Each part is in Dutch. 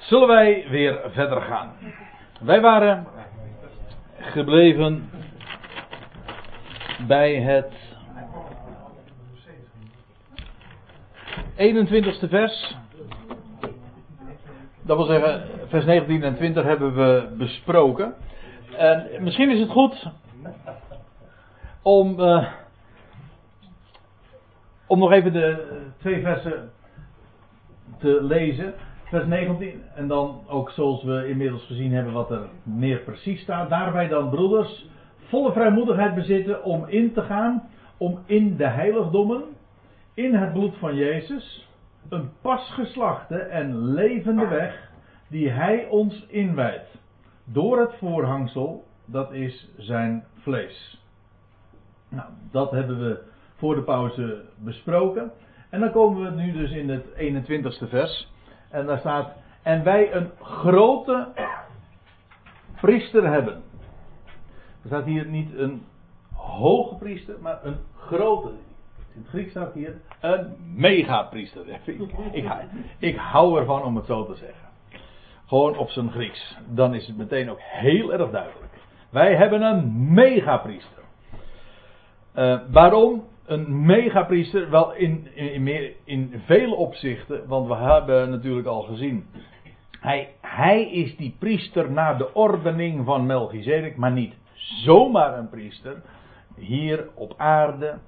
Zullen wij weer verder gaan? Wij waren gebleven bij het 21ste vers. Dat wil zeggen, vers 19 en 20 hebben we besproken. En misschien is het goed om, uh, om nog even de twee versen te lezen. Vers 19 en dan ook zoals we inmiddels gezien hebben wat er meer precies staat. Daarbij dan broeders volle vrijmoedigheid bezitten om in te gaan, om in de heiligdommen, in het bloed van Jezus, een pasgeslachte en levende weg die Hij ons inwijdt. Door het voorhangsel, dat is zijn vlees. Nou, dat hebben we voor de pauze besproken. En dan komen we nu dus in het 21ste vers. En daar staat: En wij een grote priester hebben. Er staat hier niet een hoge priester, maar een grote. In het Grieks staat hier een megapriester. Ik, ik, ik hou ervan om het zo te zeggen. Gewoon op zijn Grieks. Dan is het meteen ook heel erg duidelijk. Wij hebben een megapriester. Uh, waarom? Een megapriester, wel in, in, in, in vele opzichten, want we hebben natuurlijk al gezien. Hij, hij is die priester naar de ordening van Melchizedek, maar niet zomaar een priester. Hier op aarde,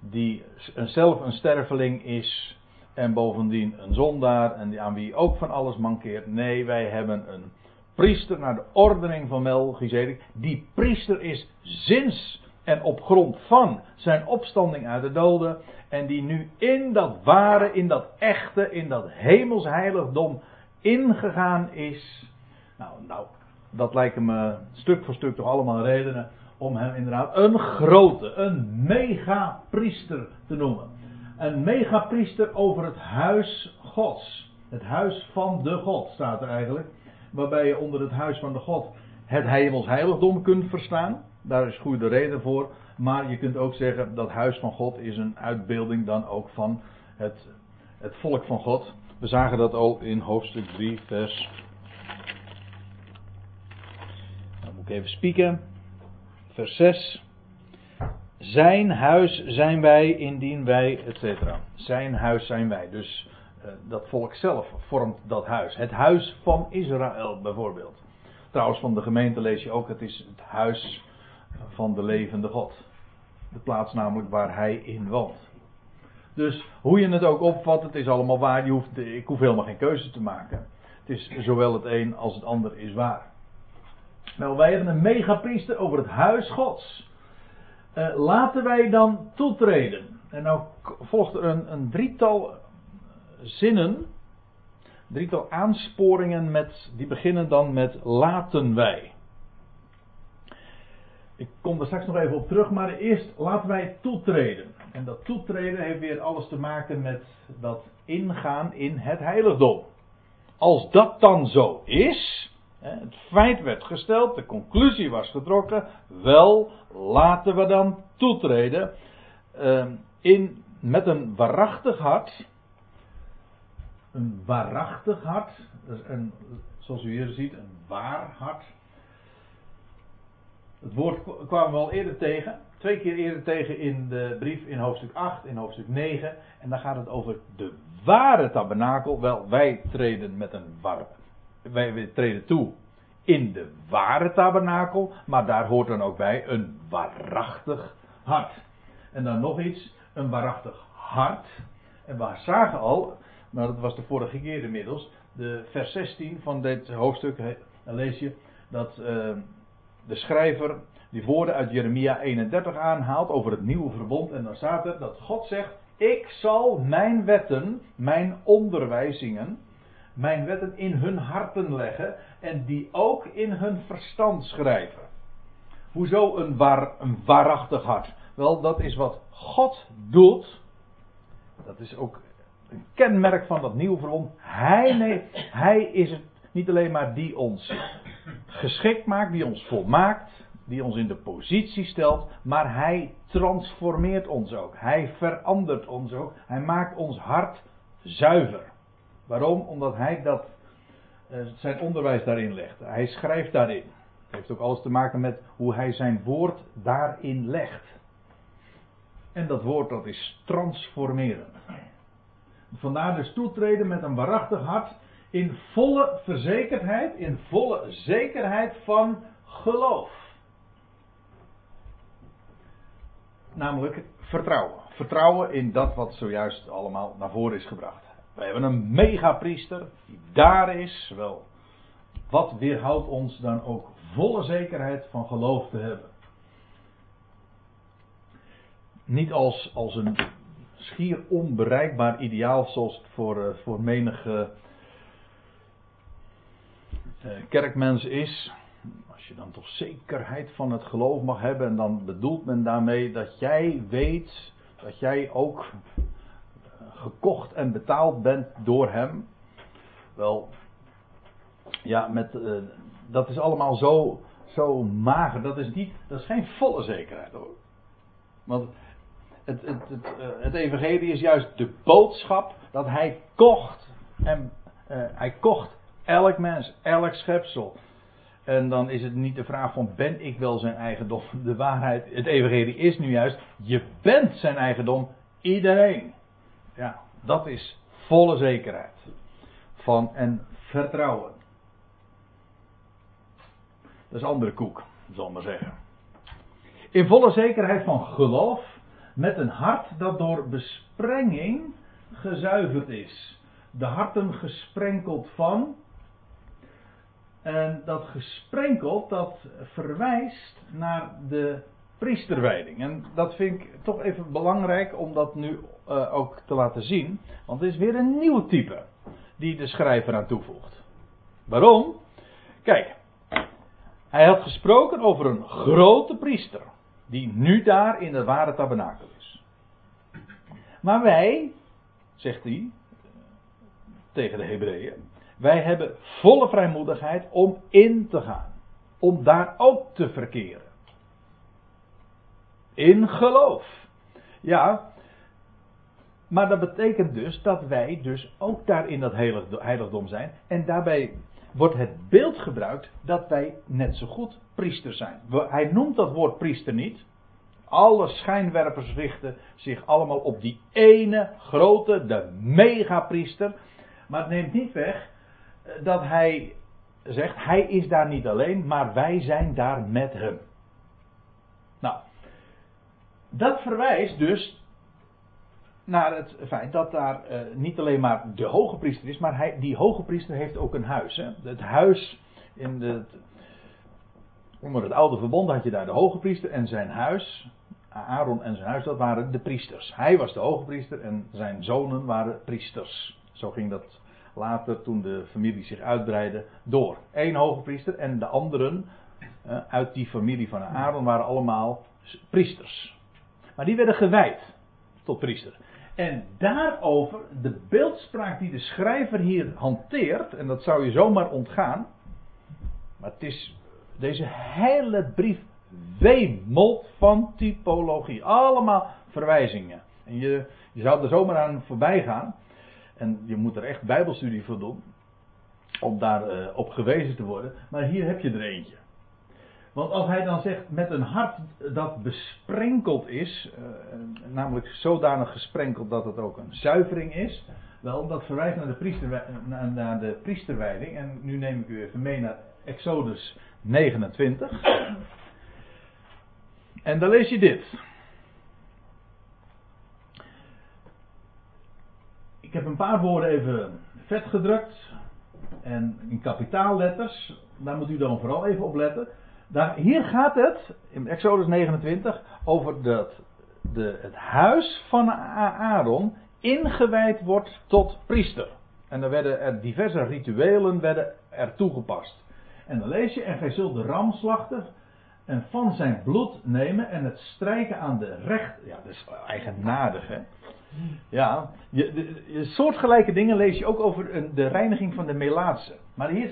die zelf een sterveling is en bovendien een zondaar en aan wie ook van alles mankeert. Nee, wij hebben een priester naar de ordening van Melchizedek. Die priester is sinds en op grond van zijn opstanding uit de doden. En die nu in dat ware, in dat echte, in dat heiligdom ingegaan is. Nou, nou, dat lijken me stuk voor stuk toch allemaal redenen om hem inderdaad een grote, een megapriester te noemen. Een megapriester over het huis Gods. Het huis van de God staat er eigenlijk. Waarbij je onder het huis van de God het hemels heiligdom kunt verstaan. Daar is goede reden voor. Maar je kunt ook zeggen dat huis van God is een uitbeelding dan ook van het, het volk van God. We zagen dat al in hoofdstuk 3, vers. Dan moet ik even spieken. Vers 6. Zijn huis zijn wij indien wij, etc. Zijn huis zijn wij. Dus uh, dat volk zelf vormt dat huis. Het huis van Israël bijvoorbeeld. Trouwens, van de gemeente lees je ook: het is het huis van de levende God. De plaats namelijk waar hij in woont. Dus hoe je het ook opvat, het is allemaal waar. Je hoeft, ik hoef helemaal geen keuze te maken. Het is zowel het een als het ander is waar. Nou, wij hebben een megapriester over het huis Gods. Uh, laten wij dan toetreden. En nou volgt er een, een drietal zinnen, drietal aansporingen met, die beginnen dan met laten wij. Ik kom er straks nog even op terug, maar eerst laten wij toetreden. En dat toetreden heeft weer alles te maken met dat ingaan in het heiligdom. Als dat dan zo is, het feit werd gesteld, de conclusie was getrokken, wel laten we dan toetreden ehm, in, met een waarachtig hart. Een waarachtig hart, zoals u hier ziet, een waar hart. Het woord kwamen we al eerder tegen. Twee keer eerder tegen in de brief in hoofdstuk 8, in hoofdstuk 9. En dan gaat het over de ware tabernakel. Wel, wij treden met een war, wij treden toe in de ware tabernakel. Maar daar hoort dan ook bij een waarachtig hart. En dan nog iets, een waarachtig hart. En we zagen al, maar dat was de vorige keer inmiddels, de vers 16 van dit hoofdstuk, dan lees je dat. Uh, de schrijver die woorden uit Jeremia 31 aanhaalt over het nieuwe verbond. En dan staat er dat God zegt: Ik zal mijn wetten, mijn onderwijzingen, mijn wetten in hun harten leggen en die ook in hun verstand schrijven. Hoezo een, een waarachtig hart? Wel, dat is wat God doet. Dat is ook een kenmerk van dat nieuwe verbond. Hij, nee, hij is het niet alleen maar die ons geschikt maakt, die ons volmaakt, die ons in de positie stelt, maar hij transformeert ons ook. Hij verandert ons ook. Hij maakt ons hart zuiver. Waarom? Omdat hij dat zijn onderwijs daarin legt. Hij schrijft daarin. Het heeft ook alles te maken met hoe hij zijn woord daarin legt. En dat woord dat is transformerend. Vandaar dus toetreden met een waarachtig hart in volle verzekerdheid, in volle zekerheid van geloof. Namelijk vertrouwen. Vertrouwen in dat wat zojuist allemaal naar voren is gebracht. We hebben een megapriester die daar is. Wel, wat weerhoudt ons dan ook volle zekerheid van geloof te hebben? Niet als, als een schier onbereikbaar ideaal zoals het voor, uh, voor menige kerkmens is. Als je dan toch zekerheid van het geloof mag hebben en dan bedoelt men daarmee dat jij weet dat jij ook gekocht en betaald bent door hem. Wel, ja, met, uh, dat is allemaal zo, zo mager. Dat is, niet, dat is geen volle zekerheid hoor. Want het, het, het, het evangelie is juist de boodschap dat hij kocht. En uh, hij kocht elk mens, elk schepsel. En dan is het niet de vraag van ben ik wel zijn eigendom. De waarheid, het evangelie is nu juist, je bent zijn eigendom, iedereen. Ja, dat is volle zekerheid. Van en vertrouwen. Dat is andere koek, zal ik maar zeggen. In volle zekerheid van geloof, met een hart dat door besprenging gezuiverd is. De harten gesprenkeld van. En dat gesprenkeld, dat verwijst naar de priesterwijding. En dat vind ik toch even belangrijk om dat nu uh, ook te laten zien. Want het is weer een nieuw type die de schrijver aan toevoegt. Waarom? Kijk, hij had gesproken over een grote priester. Die nu daar in de ware tabernakel is. Maar wij, zegt hij tegen de Hebreeën, wij hebben volle vrijmoedigheid om in te gaan. Om daar ook te verkeren. In geloof. Ja, maar dat betekent dus dat wij dus ook daar in dat heiligdom zijn. En daarbij wordt het beeld gebruikt dat wij net zo goed priester zijn. Hij noemt dat woord priester niet. Alle schijnwerpers richten zich allemaal op die ene grote, de megapriester. Maar het neemt niet weg dat hij zegt, hij is daar niet alleen, maar wij zijn daar met hem. Nou, dat verwijst dus naar het feit dat daar uh, niet alleen maar de hoge priester is, maar hij, die hoge priester heeft ook een huis. Hè? Het huis in de, onder het oude verbond had je daar de hoge priester en zijn huis. Aaron en zijn huis, dat waren de priesters. Hij was de hoge priester en zijn zonen waren priesters. Zo ging dat later, toen de familie zich uitbreidde, door. Eén hoge priester en de anderen uh, uit die familie van Aaron waren allemaal priesters. Maar die werden gewijd tot priester. En daarover, de beeldspraak die de schrijver hier hanteert, en dat zou je zomaar ontgaan, maar het is deze hele brief wemelt van typologie. Allemaal verwijzingen. En je, je zou er zomaar aan voorbij gaan. En je moet er echt bijbelstudie voor doen. Om daar uh, op gewezen te worden. Maar hier heb je er eentje. Want als hij dan zegt met een hart dat besprenkeld is, uh, namelijk zodanig gesprenkeld dat het ook een zuivering is, wel, dat verwijst naar de, priester, naar de priesterwijding. En nu neem ik u even mee naar Exodus 29. En dan lees je dit. Ik heb een paar woorden even vet gedrukt. En in kapitaalletters. Daar moet u dan vooral even op letten. Daar, hier gaat het, in Exodus 29, over dat de, het huis van Aaron ingewijd wordt tot priester. En er werden er diverse rituelen werden er toegepast. En dan lees je, en gij zult de ram slachten en van zijn bloed nemen en het strijken aan de recht. Ja, dat is eigenaardig, hè? Ja, je, soortgelijke dingen lees je ook over de reiniging van de melaatse. Maar hier,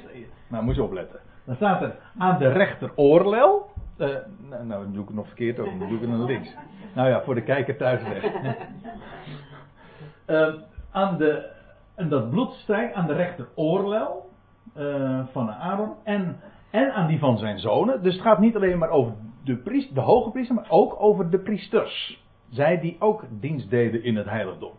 nou moet je opletten. Dan staat er aan de rechteroorlel. Uh, nou, nou, doe ik het nog verkeerd ook, dan doe ik het naar links. Nou ja, voor de kijker thuis weg. uh, aan de, en dat bloedstrijk aan de rechteroorlel. eh, van Aaron en, en aan die van zijn zonen. Dus het gaat niet alleen maar over de, priest, de hoge priester, maar ook over de priesters. Zij die ook dienst deden in het heiligdom.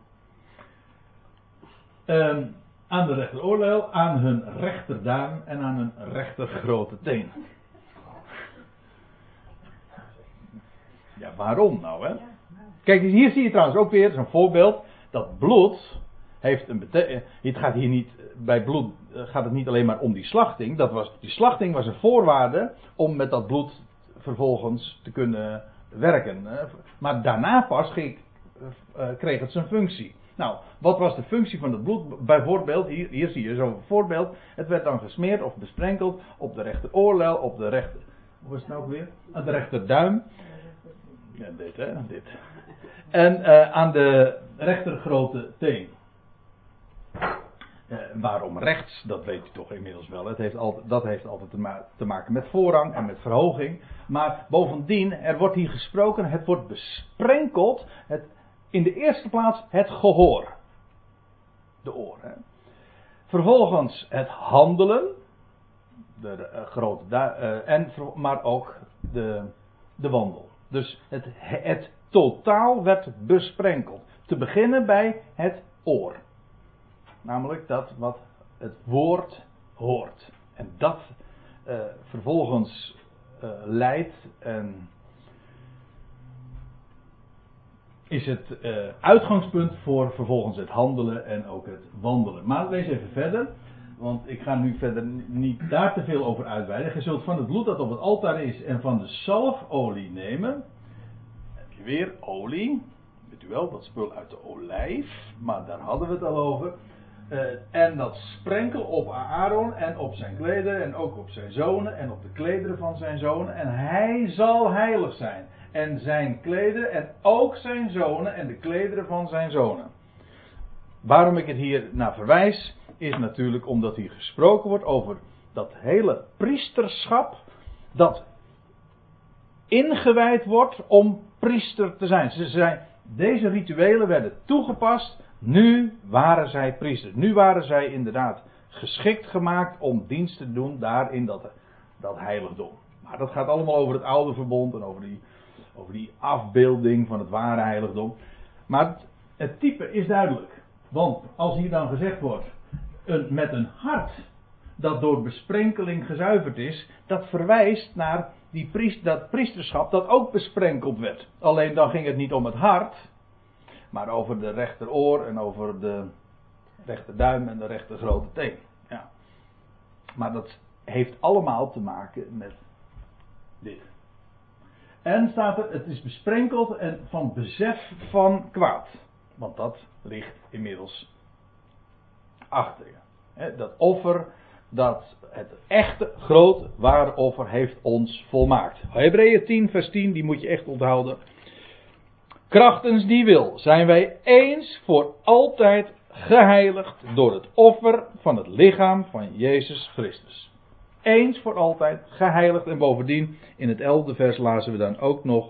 Ehm, aan de rechteroorlel, aan hun rechterduim en aan hun rechter grote teen. Ja, waarom nou hè? Kijk, hier zie je trouwens ook weer zo'n voorbeeld. Dat bloed heeft een betekenis. Het gaat hier niet, bij bloed eh, gaat het niet alleen maar om die slachting. Dat was, die slachting was een voorwaarde om met dat bloed vervolgens te kunnen werken. Maar daarna pas ging, eh, kreeg het zijn functie. Nou, wat was de functie van het bloed? Bijvoorbeeld, hier, hier zie je zo'n voorbeeld. Het werd dan gesmeerd of besprenkeld op de rechteroorlel, op de rechter. Hoe is het nou weer? Aan de rechterduim. Ja, dit hè, dit. En uh, aan de rechter grote teen. Uh, waarom rechts, dat weet u toch inmiddels wel. Het heeft dat heeft altijd te, ma te, maken met voorrang en met verhoging. Maar bovendien, er wordt hier gesproken, het wordt besprenkeld. Het, in de eerste plaats het gehoor. De oren. Vervolgens het handelen. De, uh, grote, en, maar ook de, de wandel. Dus het, het totaal werd besprenkeld. Te beginnen bij het oor. Namelijk dat wat het woord hoort. En dat uh, vervolgens uh, leidt en is het uh, uitgangspunt voor vervolgens het handelen en ook het wandelen. Maar lees even verder, want ik ga nu verder niet daar te veel over uitweiden. Je zult van het bloed dat op het altaar is en van de zalfolie nemen weer olie. Weet u wel, dat spul uit de olijf. Maar daar hadden we het al over. Uh, en dat sprenkel op Aaron en op zijn klederen en ook op zijn zonen en op de klederen van zijn zonen. En hij zal heilig zijn. En zijn klederen en ook zijn zonen en de klederen van zijn zonen. Waarom ik het hier naar verwijs, is natuurlijk omdat hier gesproken wordt over dat hele priesterschap dat ingewijd wordt om priester te zijn. Ze zijn. Deze rituelen werden toegepast. Nu waren zij priesters. Nu waren zij inderdaad geschikt gemaakt om dienst te doen daar in dat, dat heiligdom. Maar dat gaat allemaal over het oude verbond en over die, over die afbeelding van het ware heiligdom. Maar het, het type is duidelijk. Want als hier dan gezegd wordt, een, met een hart dat door besprenkeling gezuiverd is, dat verwijst naar die priest, dat priesterschap dat ook besprenkeld werd. Alleen dan ging het niet om het hart, maar over de rechteroor en over de rechterduim en de rechter grote teen. Ja. Maar dat heeft allemaal te maken met dit. En staat er, het is besprenkeld en van besef van kwaad. Want dat ligt inmiddels achter je. Dat offer dat het echte groot ware offer heeft ons volmaakt. Hebreeën 10 vers 10, die moet je echt onthouden. Krachtens die wil zijn wij eens voor altijd geheiligd door het offer van het lichaam van Jezus Christus. Eens voor altijd geheiligd en bovendien in het elfde vers lazen we dan ook nog.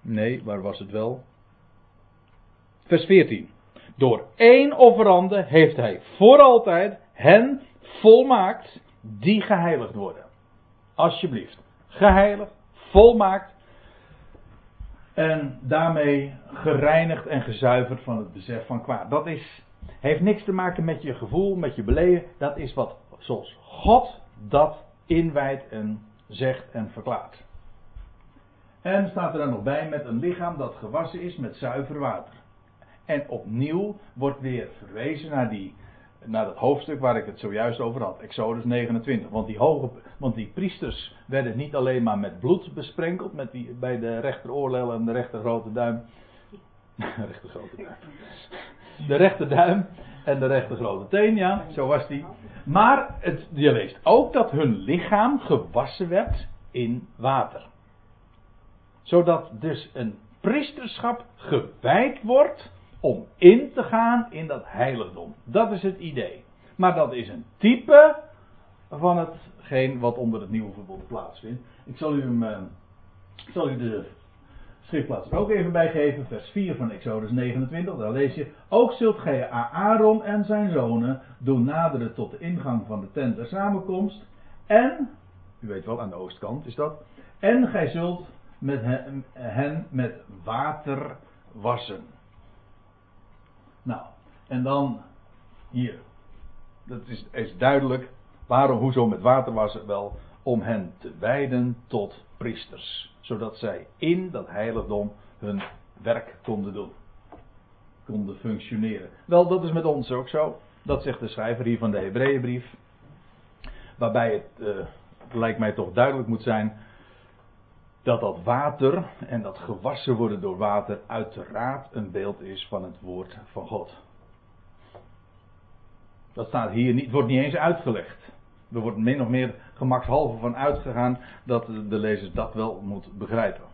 Nee, waar was het wel? Vers 14. Door één offerande heeft hij voor altijd hen volmaakt die geheiligd worden. Alsjeblieft. Geheiligd, volmaakt. En daarmee gereinigd en gezuiverd van het besef van kwaad. Dat is, heeft niks te maken met je gevoel, met je beleven. Dat is wat zoals God dat inwijdt en zegt en verklaart. En staat er dan nog bij met een lichaam dat gewassen is met zuiver water. En opnieuw wordt weer verwezen naar die naar dat hoofdstuk waar ik het zojuist over had, Exodus 29. Want die, hoge, want die priesters werden niet alleen maar met bloed besprenkeld, met die, bij de rechteroorlel en de rechter grote duim. rechter grote duim. De rechterduim en de rechter grote teen, ja, zo was die. Maar het, je leest ook dat hun lichaam gewassen werd in water. Zodat dus een priesterschap gewijd wordt om in te gaan in dat heiligdom. Dat is het idee. Maar dat is een type van hetgeen wat onder het nieuwe verbond plaatsvindt. Ik zal u, hem, ik zal u de schriftplaats er ook even bij geven, vers 4 van Exodus 29, daar lees je, ook zult gij Aaron en zijn zonen doen naderen tot de ingang van de tent der samenkomst, en, u weet wel, aan de oostkant is dat, en gij zult met hen, hen met water wassen. Nou, en dan hier. Dat is, is duidelijk. Waarom, hoezo met water wassen? Wel, om hen te wijden tot priesters. Zodat zij in dat heiligdom hun werk konden doen. Konden functioneren. Wel, dat is met ons ook zo. Dat zegt de schrijver hier van de Hebreeënbrief. Waarbij het, uh, lijkt mij toch duidelijk moet zijn dat dat water en dat gewassen worden door water uiteraard een beeld is van het woord van God. Dat staat hier niet, wordt niet eens uitgelegd. Er wordt min of meer gemakshalve van uitgegaan dat de lezer dat wel moet begrijpen.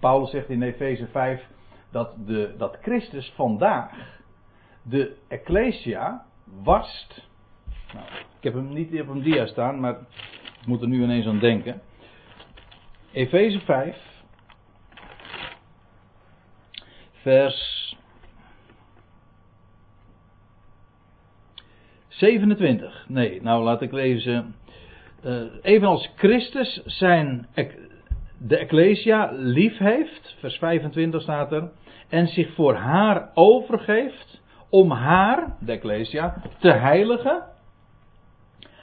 Paulus zegt in Efeze 5 dat, de, dat Christus vandaag de Ecclesia wast. Nou, ik heb hem niet op een dia staan, maar ik moet er nu ineens aan denken. Efeze 5, vers 27. Nee, nou laat ik lezen. Uh, evenals Christus zijn de Ecclesia lief heeft, vers 25 staat er, en zich voor haar overgeeft om haar, de Ecclesia, te heiligen,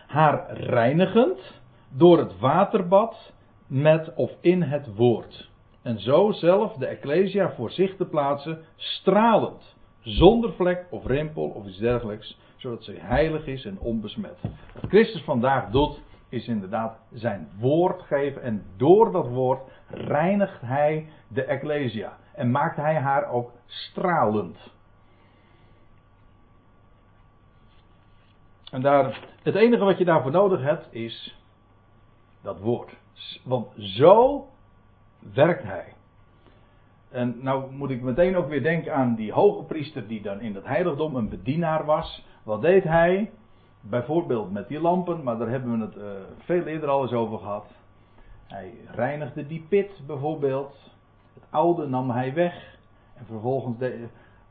haar reinigend door het waterbad met of in het woord. En zo zelf de Ecclesia voor zich te plaatsen, stralend, zonder vlek of rimpel of iets dergelijks, zodat ze heilig is en onbesmet. Wat Christus vandaag doet, is inderdaad zijn woord geven en door dat woord reinigt hij de Ecclesia en maakt hij haar ook stralend. En daar, het enige wat je daarvoor nodig hebt is dat woord. Want zo werkt hij. En nou moet ik meteen ook weer denken aan die hoge priester die dan in het heiligdom een bedienaar was. Wat deed hij? Bijvoorbeeld met die lampen, maar daar hebben we het uh, veel eerder al eens over gehad. Hij reinigde die pit bijvoorbeeld. Het oude nam hij weg. En vervolgens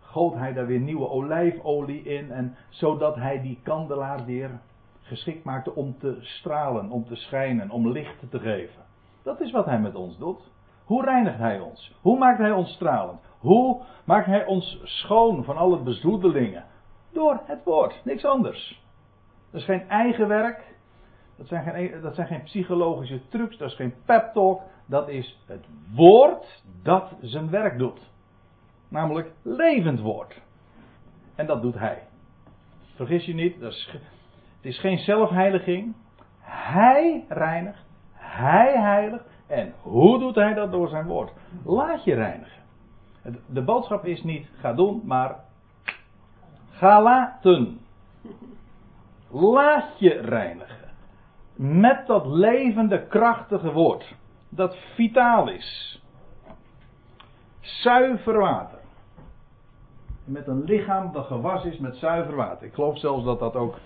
goot hij daar weer nieuwe olijfolie in. En zodat hij die kandelaar weer geschikt maakte om te stralen, om te schijnen, om licht te geven. Dat is wat hij met ons doet. Hoe reinigt hij ons? Hoe maakt hij ons stralend? Hoe maakt hij ons schoon van alle bezoedelingen? Door het woord, niks anders. Dat is geen eigen werk. Dat zijn geen, dat zijn geen psychologische trucs. Dat is geen pep talk. Dat is het woord dat zijn werk doet. Namelijk levend woord. En dat doet hij. Vergis je niet, dat is, het is geen zelfheiliging. Hij reinigt. Hij heiligt. En hoe doet hij dat? Door zijn woord. Laat je reinigen. De boodschap is niet ga doen, maar ga laten. Laat je reinigen. Met dat levende, krachtige woord. Dat vitaal is. Zuiver water. Met een lichaam dat gewas is met zuiver water. Ik geloof zelfs dat dat ook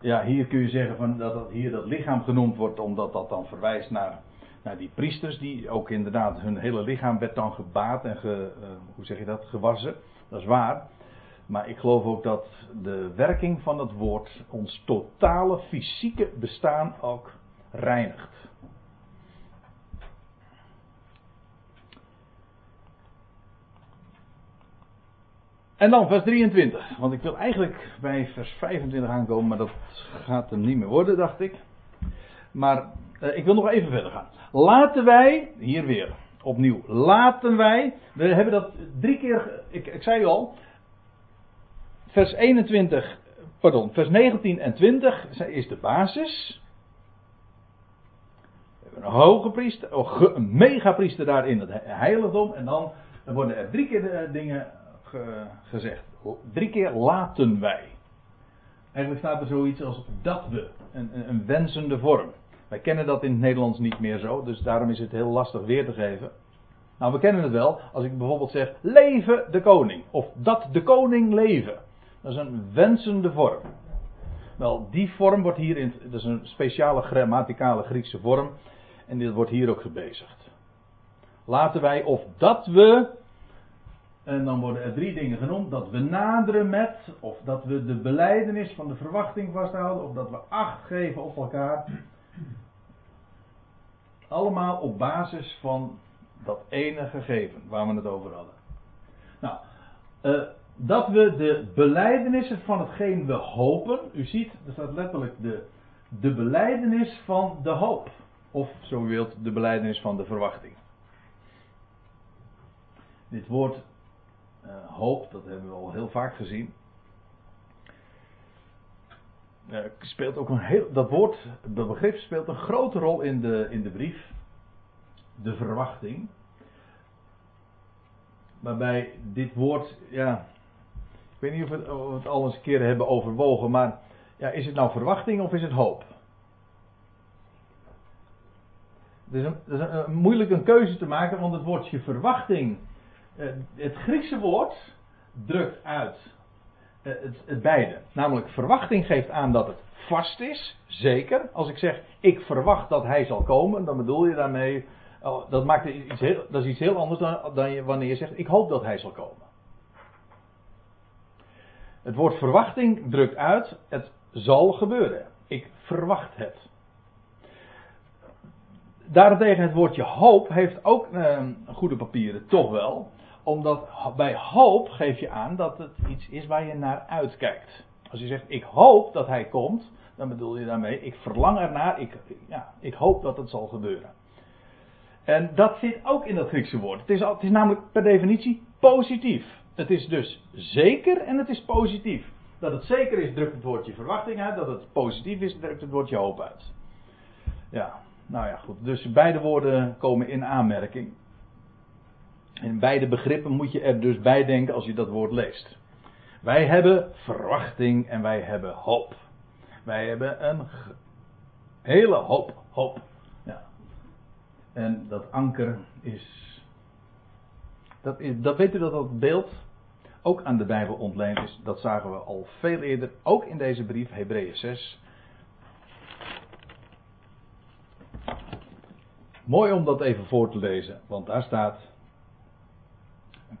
ja, hier kun je zeggen van dat, dat hier dat lichaam genoemd wordt, omdat dat dan verwijst naar, naar die priesters, die ook inderdaad hun hele lichaam werd dan gebaat en ge, uh, hoe zeg je dat, gewassen. Dat is waar. Maar ik geloof ook dat de werking van het woord ons totale fysieke bestaan ook reinigt. En dan vers 23. Want ik wil eigenlijk bij vers 25 aankomen, maar dat gaat hem niet meer worden, dacht ik. Maar ik wil nog even verder gaan. Laten wij, hier weer, opnieuw, laten wij, we hebben dat drie keer, ik, ik zei al, vers 21, pardon, vers 19 en 20 is de basis. We hebben een hoge priester, een megapriester daar in het heiligdom. En dan, worden er drie keer de dingen gezegd. Drie keer laten wij. Eigenlijk staat er zoiets als dat we. Een, een, wensende vorm. Wij kennen dat in het Nederlands niet meer zo, dus daarom is het heel lastig weer te geven. Nou, we kennen het wel als ik bijvoorbeeld zeg: leven de koning. Of dat de koning leven. Dat is een wensende vorm. Wel, die vorm wordt hier in. Dat is een speciale grammaticale Griekse vorm. En dit wordt hier ook gebezigd. laten wij of dat we, en dan worden er drie dingen genoemd, dat we naderen met, of dat we de beleidenis van de verwachting vasthouden, of dat we acht geven op elkaar. Allemaal op basis van dat ene gegeven waar we het over hadden. Nou, uh, dat we de belijdenissen van hetgeen we hopen. U ziet, er staat letterlijk de, de beleidenis van de hoop. Of zo u wilt, de beleidenis van de verwachting. Dit woord uh, hoop, dat hebben we al heel vaak gezien. Uh, speelt ook een heel, dat woord, dat begrip speelt een grote rol in de, in de brief. De verwachting. Waarbij dit woord, ja, ik weet niet of we, het, al eens een keer hebben overwogen, maar ja, is het nou verwachting of is het hoop? Het is, een, het is moeilijk een keuze te maken, want het woordje verwachting, eh, het Griekse woord drukt uit eh, het, het beide. Namelijk verwachting geeft aan dat het vast is, zeker. Als ik zeg ik verwacht dat hij zal komen, dan bedoel je daarmee, oh, dat, maakt iets heel, dat is iets heel anders dan, wanneer je zegt ik hoop dat hij zal komen. Het woord verwachting drukt uit, het zal gebeuren. Ik verwacht het. Daarentegen het woordje hoop heeft ook eh, goede papieren, toch wel. Omdat bij hoop geef je aan dat het iets is waar je naar uitkijkt. Als je zegt ik hoop dat hij komt, dan bedoel je daarmee ik verlang ernaar, ik, ja, ik hoop dat het zal gebeuren. En dat zit ook in dat Griekse woord. Het is, het is namelijk per definitie positief. Het is dus zeker en het is positief. Dat het zeker is, drukt het woordje verwachting uit. Dat het positief is, drukt het woordje hoop uit. Ja, nou ja, goed. Dus beide woorden komen in aanmerking. In beide begrippen moet je er dus bij denken als je dat woord leest. Wij hebben verwachting en wij hebben hoop. Wij hebben een hele hoop hoop. Ja. En dat anker is. Dat, is, dat weet u dat dat beeld ook aan de Bijbel ontleend is. Dat zagen we al veel eerder, ook in deze brief, Hebreeën 6. Mooi om dat even voor te lezen, want daar staat.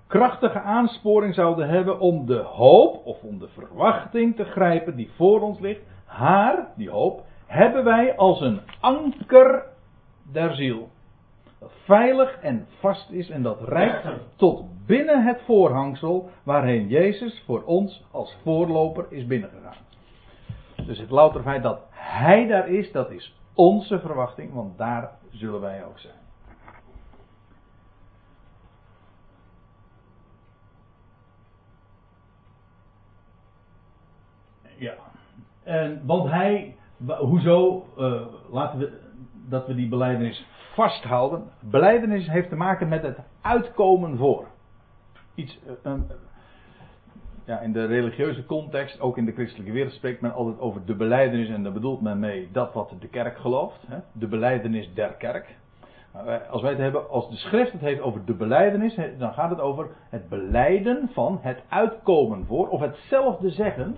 Krachtige aansporing zouden hebben om de hoop of om de verwachting te grijpen die voor ons ligt. Haar, die hoop, hebben wij als een anker der ziel dat veilig en vast is en dat reikt tot binnen het voorhangsel waarheen Jezus voor ons als voorloper is binnengegaan. Dus het louter feit dat Hij daar is, dat is onze verwachting, want daar zullen wij ook zijn. Ja, en, want Hij, hoezo, uh, laten we dat we die beleidenis vasthouden. Beleidenis heeft te maken met het uitkomen voor. Iets, eh, ja, in de religieuze context, ook in de christelijke wereld, spreekt men altijd over de beleidenis en daar bedoelt men mee dat wat de kerk gelooft. Hè? De beleidenis der kerk. Als wij het hebben, als de schrift het heeft over de beleidenis, dan gaat het over het beleiden van het uitkomen voor, of hetzelfde zeggen.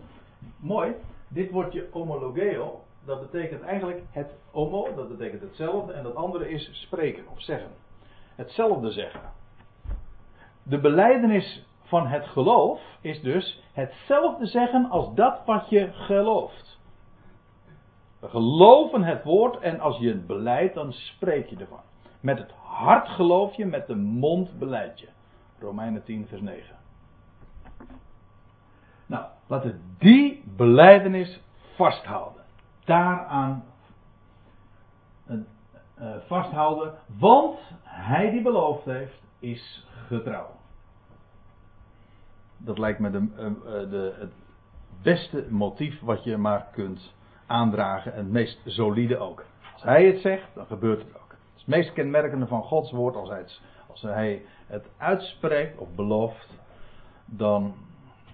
Mooi, dit woordje homologeo, dat betekent eigenlijk het homo, dat betekent hetzelfde, en dat andere is spreken of zeggen. Hetzelfde zeggen. De beleidenis van het geloof is dus hetzelfde zeggen als dat wat je gelooft. We geloven het woord en als je het beleidt, dan spreek je ervan. Met het hart geloof je, met de mond beleid je. Romeinen 10, vers 9. Nou, laten we die beleidenis vasthouden daaraan uh, vasthouden, want hij die beloofd heeft, is getrouw. Dat lijkt me de, uh, de, het beste motief wat je maar kunt aandragen en het meest solide ook. Als hij het zegt, dan gebeurt het ook. Het, het meest kenmerkende van Gods woord, als hij, het, als hij het uitspreekt of belooft, dan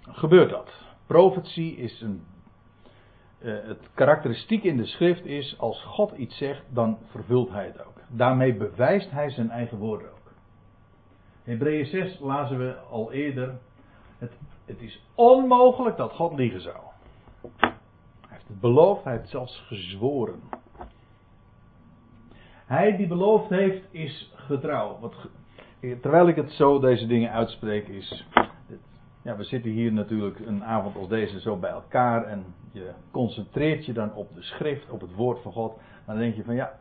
gebeurt dat. Profetie is een uh, het karakteristiek in de schrift is, als God iets zegt, dan vervult hij het ook. Daarmee bewijst hij zijn eigen woorden ook. Hebreeën 6 lazen we al eerder, het, het is onmogelijk dat God liegen zou. Hij heeft het beloofd, hij heeft zelfs gezworen. Hij die beloofd heeft, is getrouw. Wat, terwijl ik het zo deze dingen uitspreek, is. Ja, we zitten hier natuurlijk een avond als deze zo bij elkaar en je concentreert je dan op de schrift, op het woord van God. Dan denk je van ja,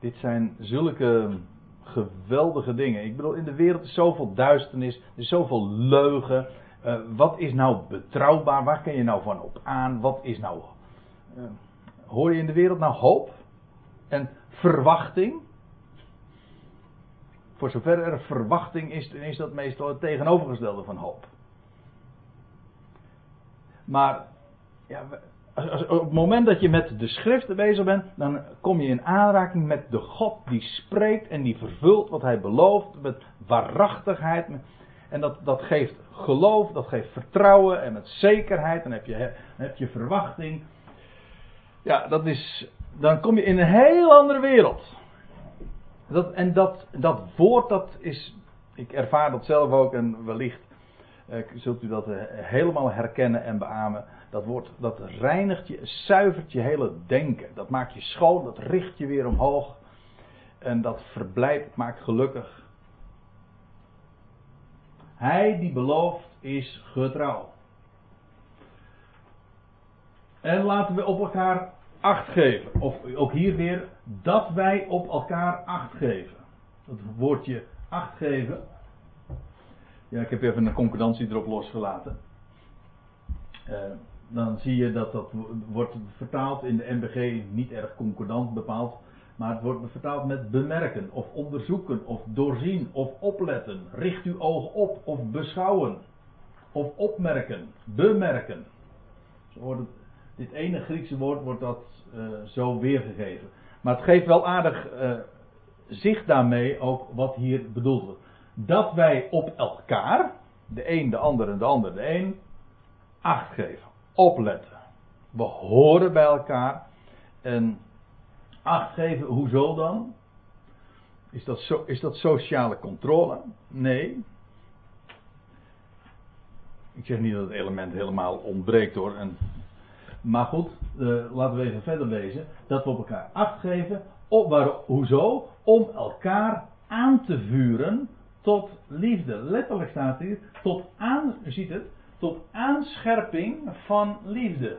dit zijn zulke geweldige dingen. Ik bedoel, in de wereld is zoveel duisternis, er is zoveel leugen. Uh, wat is nou betrouwbaar? Waar kun je nou van op aan? Wat is nou. Uh, hoor je in de wereld nou hoop? En verwachting? Voor zover er verwachting is, is dat meestal het tegenovergestelde van hoop. Maar ja, op het moment dat je met de schriften bezig bent, dan kom je in aanraking met de God die spreekt en die vervult wat hij belooft met waarachtigheid. En dat, dat geeft geloof, dat geeft vertrouwen en met zekerheid. Dan heb je, heb je verwachting. Ja, dat is, dan kom je in een heel andere wereld. Dat, en dat, dat woord, dat is, ik ervaar dat zelf ook en wellicht zult u dat eh, helemaal herkennen en beamen. Dat, woord, dat reinigt je, zuivert je hele denken. Dat maakt je schoon, dat richt je weer omhoog. En dat verblijdt, maakt gelukkig. Hij die belooft is getrouw. En laten we op elkaar acht geven. Of ook hier weer, dat wij op elkaar acht geven. Dat woordje acht geven. Ja, ik heb even een concordantie erop losgelaten. Uh, dan zie je dat dat wordt vertaald in de MBG niet erg concordant bepaald. Maar het wordt vertaald met bemerken, of onderzoeken, of doorzien, of opletten. Richt uw oog op, of beschouwen. Of opmerken, bemerken. Dit ene Griekse woord wordt dat uh, zo weergegeven. Maar het geeft wel aardig uh, zicht daarmee ook wat hier bedoeld wordt. Dat wij op elkaar, de een de ander en de ander de een, acht geven opletten. We horen bij elkaar. En acht geven, hoezo dan? Is dat, is dat sociale controle? Nee. Ik zeg niet dat het element helemaal ontbreekt hoor. Maar goed, uh, laten we even verder lezen. Dat we op elkaar acht geven. Op, waar, hoezo? Om elkaar aan te vuren tot liefde. Letterlijk staat hier, tot aan, ziet het, tot aanscherping van liefde.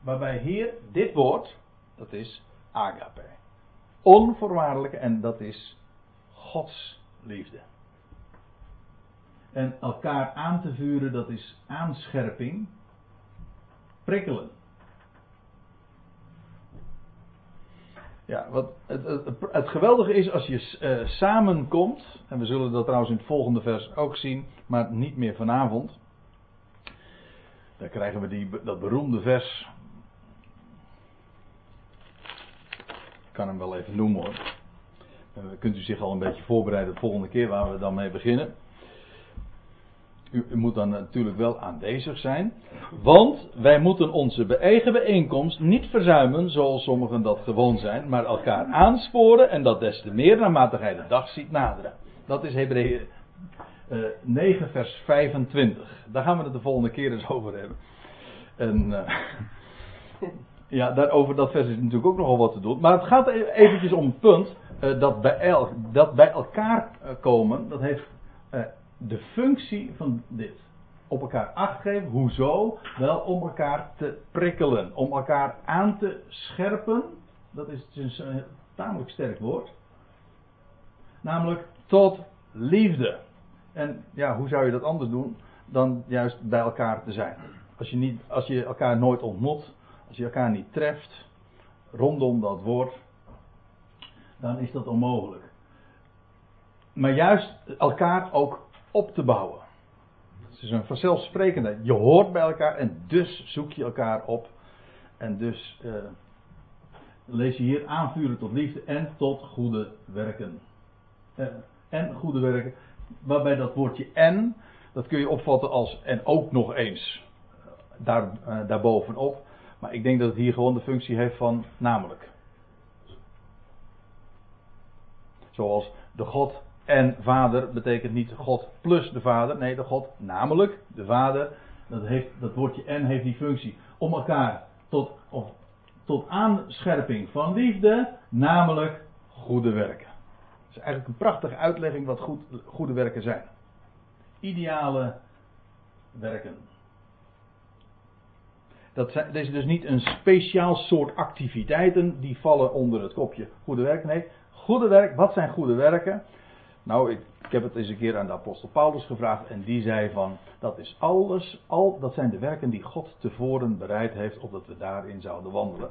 Waarbij hier dit woord, dat is agape. Onvoorwaardelijke en dat is Gods liefde. En elkaar aan te vuren, dat is aanscherping, prikkelen. Ja, wat het, het, het, geweldige is als je uh, samenkomt, en we zullen dat trouwens in het volgende vers ook zien, maar niet meer vanavond. Dan krijgen we die, dat beroemde vers. Ik kan hem wel even noemen hoor. Uh, kunt u zich al een beetje voorbereiden de volgende keer waar we dan mee beginnen. U, moet dan natuurlijk wel aanwezig zijn. Want wij moeten onze eigen bijeenkomst niet verzuimen zoals sommigen dat gewoon zijn. Maar elkaar aansporen en dat des te meer naarmate gij de dag ziet naderen. Dat is Hebreeën uh, 9 vers 25. Daar gaan we het de volgende keer eens over hebben. En uh, ja, daarover dat vers is natuurlijk ook nogal wat te doen. Maar het gaat e- eventjes om het punt uh, dat, bij el, dat bij elkaar eh, komen, dat heeft de functie van dit. Op elkaar acht geven. Hoezo? Wel om elkaar te prikkelen. Om elkaar aan te scherpen. Dat is dus een tamelijk sterk woord. Namelijk tot liefde. En ja, hoe zou je dat anders doen dan juist bij elkaar te zijn? Als je, niet, als je elkaar nooit ontmoet, als je elkaar niet treft, rondom dat woord, dan is dat onmogelijk. Maar juist elkaar ook op te bouwen. Het is een vanzelfsprekende. Je hoort bij elkaar en dus zoek je elkaar op. En dus uh, lees je hier aanvuren tot liefde en tot goede werken. Uh, en goede werken. Waarbij dat woordje en, dat kun je opvatten als en ook nog eens. Daar, uh, daarbovenop. Maar ik denk dat het hier gewoon de functie heeft van namelijk. Zoals de God en vader betekent niet God plus de vader. Nee, de God namelijk de vader. Dat, heeft, dat woordje en heeft die functie om elkaar tot, tot aanscherping van liefde, namelijk goede werken. is eigenlijk een prachtige uitlegging wat goed, goede werken zijn. Ideale werken. Dat, zijn, dat is dus niet een speciaal soort activiteiten die vallen onder het kopje goede werk. Nee, goede werk, wat zijn goede werken? Nou, ik, heb het eens een keer aan de apostel Paulus gevraagd en die zei van, dat is alles, al, dat zijn de werken die God tevoren bereid heeft, opdat we daarin zouden wandelen.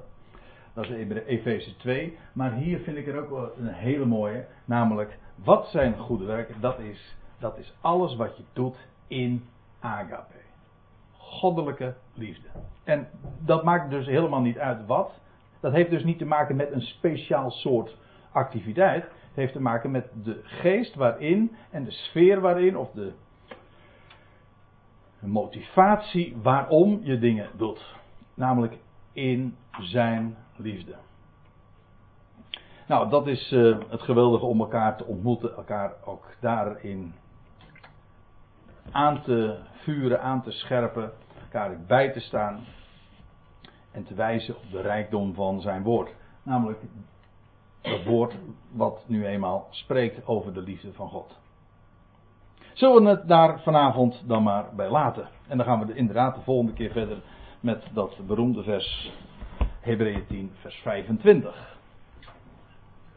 Dat is Efeze 2, maar hier vind ik er ook een hele mooie, namelijk, wat zijn goede werken? Dat is, dat is alles wat je doet in agape. Goddelijke liefde. En dat maakt dus helemaal niet uit wat. Dat heeft dus niet te maken met een speciaal soort activiteit. Het heeft te maken met de geest waarin en de sfeer waarin, of de motivatie waarom je dingen doet. Namelijk in zijn liefde. Nou, dat is uh, het geweldige om elkaar te ontmoeten, elkaar ook daarin aan te vuren, aan te scherpen, elkaar bij te staan en te wijzen op de rijkdom van zijn woord. Namelijk dat woord wat nu eenmaal spreekt over de liefde van God. Zullen we het daar vanavond dan maar bij laten? En dan gaan we inderdaad de volgende keer verder met dat beroemde vers Hebreeën 10, vers 25.